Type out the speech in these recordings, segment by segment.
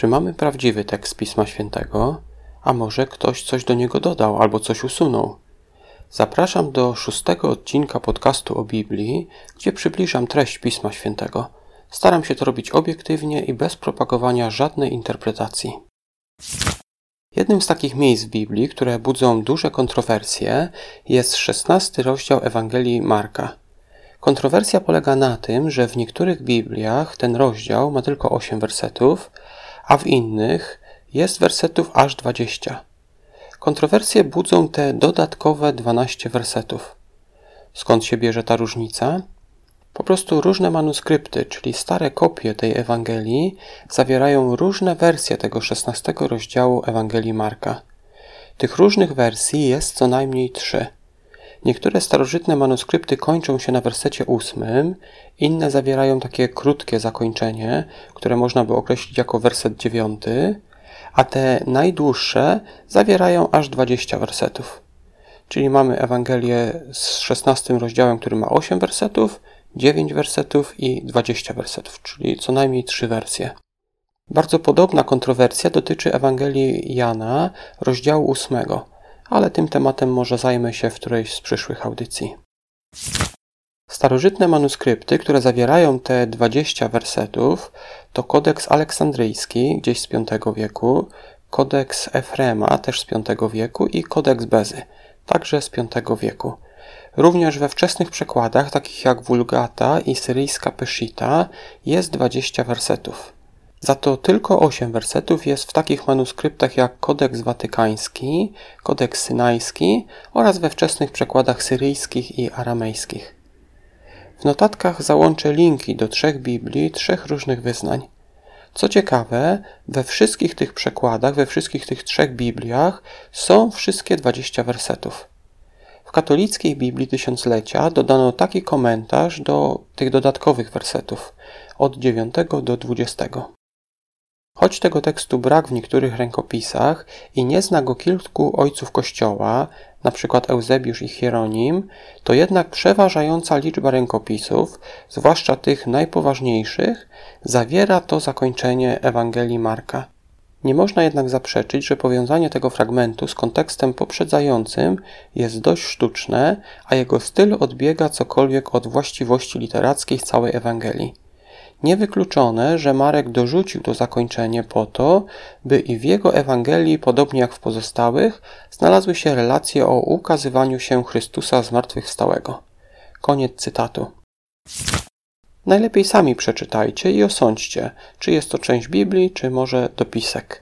Czy mamy prawdziwy tekst Pisma Świętego, a może ktoś coś do niego dodał albo coś usunął? Zapraszam do szóstego odcinka podcastu o Biblii, gdzie przybliżam treść Pisma Świętego. Staram się to robić obiektywnie i bez propagowania żadnej interpretacji. Jednym z takich miejsc w Biblii, które budzą duże kontrowersje, jest szesnasty rozdział Ewangelii Marka. Kontrowersja polega na tym, że w niektórych Bibliach ten rozdział ma tylko 8 wersetów, a w innych jest wersetów aż 20. Kontrowersje budzą te dodatkowe 12 wersetów. Skąd się bierze ta różnica? Po prostu różne manuskrypty, czyli stare kopie tej Ewangelii, zawierają różne wersje tego 16 rozdziału Ewangelii Marka. Tych różnych wersji jest co najmniej trzy. Niektóre starożytne manuskrypty kończą się na wersecie ósmym, inne zawierają takie krótkie zakończenie, które można by określić jako werset dziewiąty, a te najdłuższe zawierają aż 20 wersetów. Czyli mamy Ewangelię z 16 rozdziałem, który ma 8 wersetów, 9 wersetów i 20 wersetów, czyli co najmniej 3 wersje. Bardzo podobna kontrowersja dotyczy Ewangelii Jana, rozdziału 8, ale tym tematem może zajmę się w którejś z przyszłych audycji. Starożytne manuskrypty, które zawierają te 20 wersetów, to kodeks aleksandryjski, gdzieś z V wieku, kodeks Efrema, też z V wieku i kodeks Bezy, także z V wieku. Również we wczesnych przekładach, takich jak Vulgata i syryjska Peshita, jest 20 wersetów. Za to tylko 8 wersetów jest w takich manuskryptach jak Kodeks Watykański, Kodeks Synajski oraz we wczesnych przekładach syryjskich i aramejskich. W notatkach załączę linki do trzech Biblii, trzech różnych wyznań. Co ciekawe, we wszystkich tych przekładach, we wszystkich tych trzech Bibliach są wszystkie 20 wersetów. W katolickiej Biblii Tysiąclecia dodano taki komentarz do tych dodatkowych wersetów od 9 do 20. Choć tego tekstu brak w niektórych rękopisach i nie zna go kilku ojców Kościoła, np. Eusebiusz i Hieronim, to jednak przeważająca liczba rękopisów, zwłaszcza tych najpoważniejszych, zawiera to zakończenie Ewangelii Marka. Nie można jednak zaprzeczyć, że powiązanie tego fragmentu z kontekstem poprzedzającym jest dość sztuczne, a jego styl odbiega cokolwiek od właściwości literackich całej Ewangelii. Niewykluczone, że Marek dorzucił to zakończenie po to, by i w jego Ewangelii, podobnie jak w pozostałych, znalazły się relacje o ukazywaniu się Chrystusa zmartwychwstałego. Koniec cytatu. Najlepiej sami przeczytajcie i osądźcie, czy jest to część Biblii, czy może dopisek.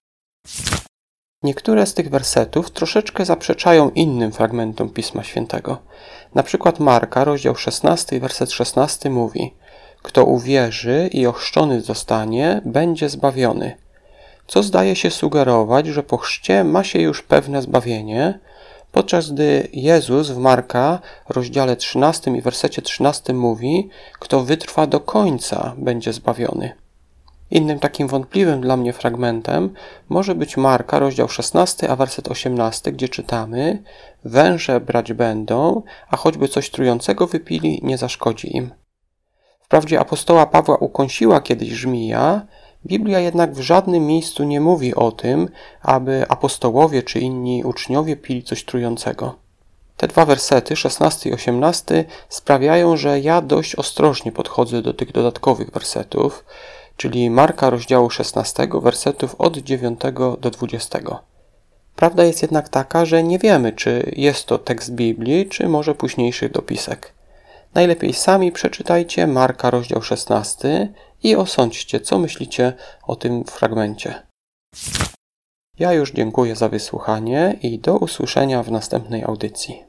Niektóre z tych wersetów troszeczkę zaprzeczają innym fragmentom Pisma Świętego. Na przykład Marka, rozdział 16, werset 16 mówi: Kto uwierzy i ochrzczony zostanie, będzie zbawiony. Co zdaje się sugerować, że po chrzcie ma się już pewne zbawienie, podczas gdy Jezus w Marka, rozdziale 13 i wersecie 13 mówi: Kto wytrwa do końca, będzie zbawiony. Innym takim wątpliwym dla mnie fragmentem może być Marka, rozdział 16, a werset 18, gdzie czytamy: Węże brać będą, a choćby coś trującego wypili, nie zaszkodzi im. Wprawdzie apostoła Pawła ukąsiła kiedyś żmija, Biblia jednak w żadnym miejscu nie mówi o tym, aby apostołowie czy inni uczniowie pili coś trującego. Te dwa wersety, 16 i 18, sprawiają, że ja dość ostrożnie podchodzę do tych dodatkowych wersetów, czyli Marka rozdziału 16, wersetów od 9 do 20. Prawda jest jednak taka, że nie wiemy, czy jest to tekst Biblii, czy może późniejszych dopisek. Najlepiej sami przeczytajcie Marka rozdział 16 i osądźcie, co myślicie o tym fragmencie. Ja już dziękuję za wysłuchanie i do usłyszenia w następnej audycji.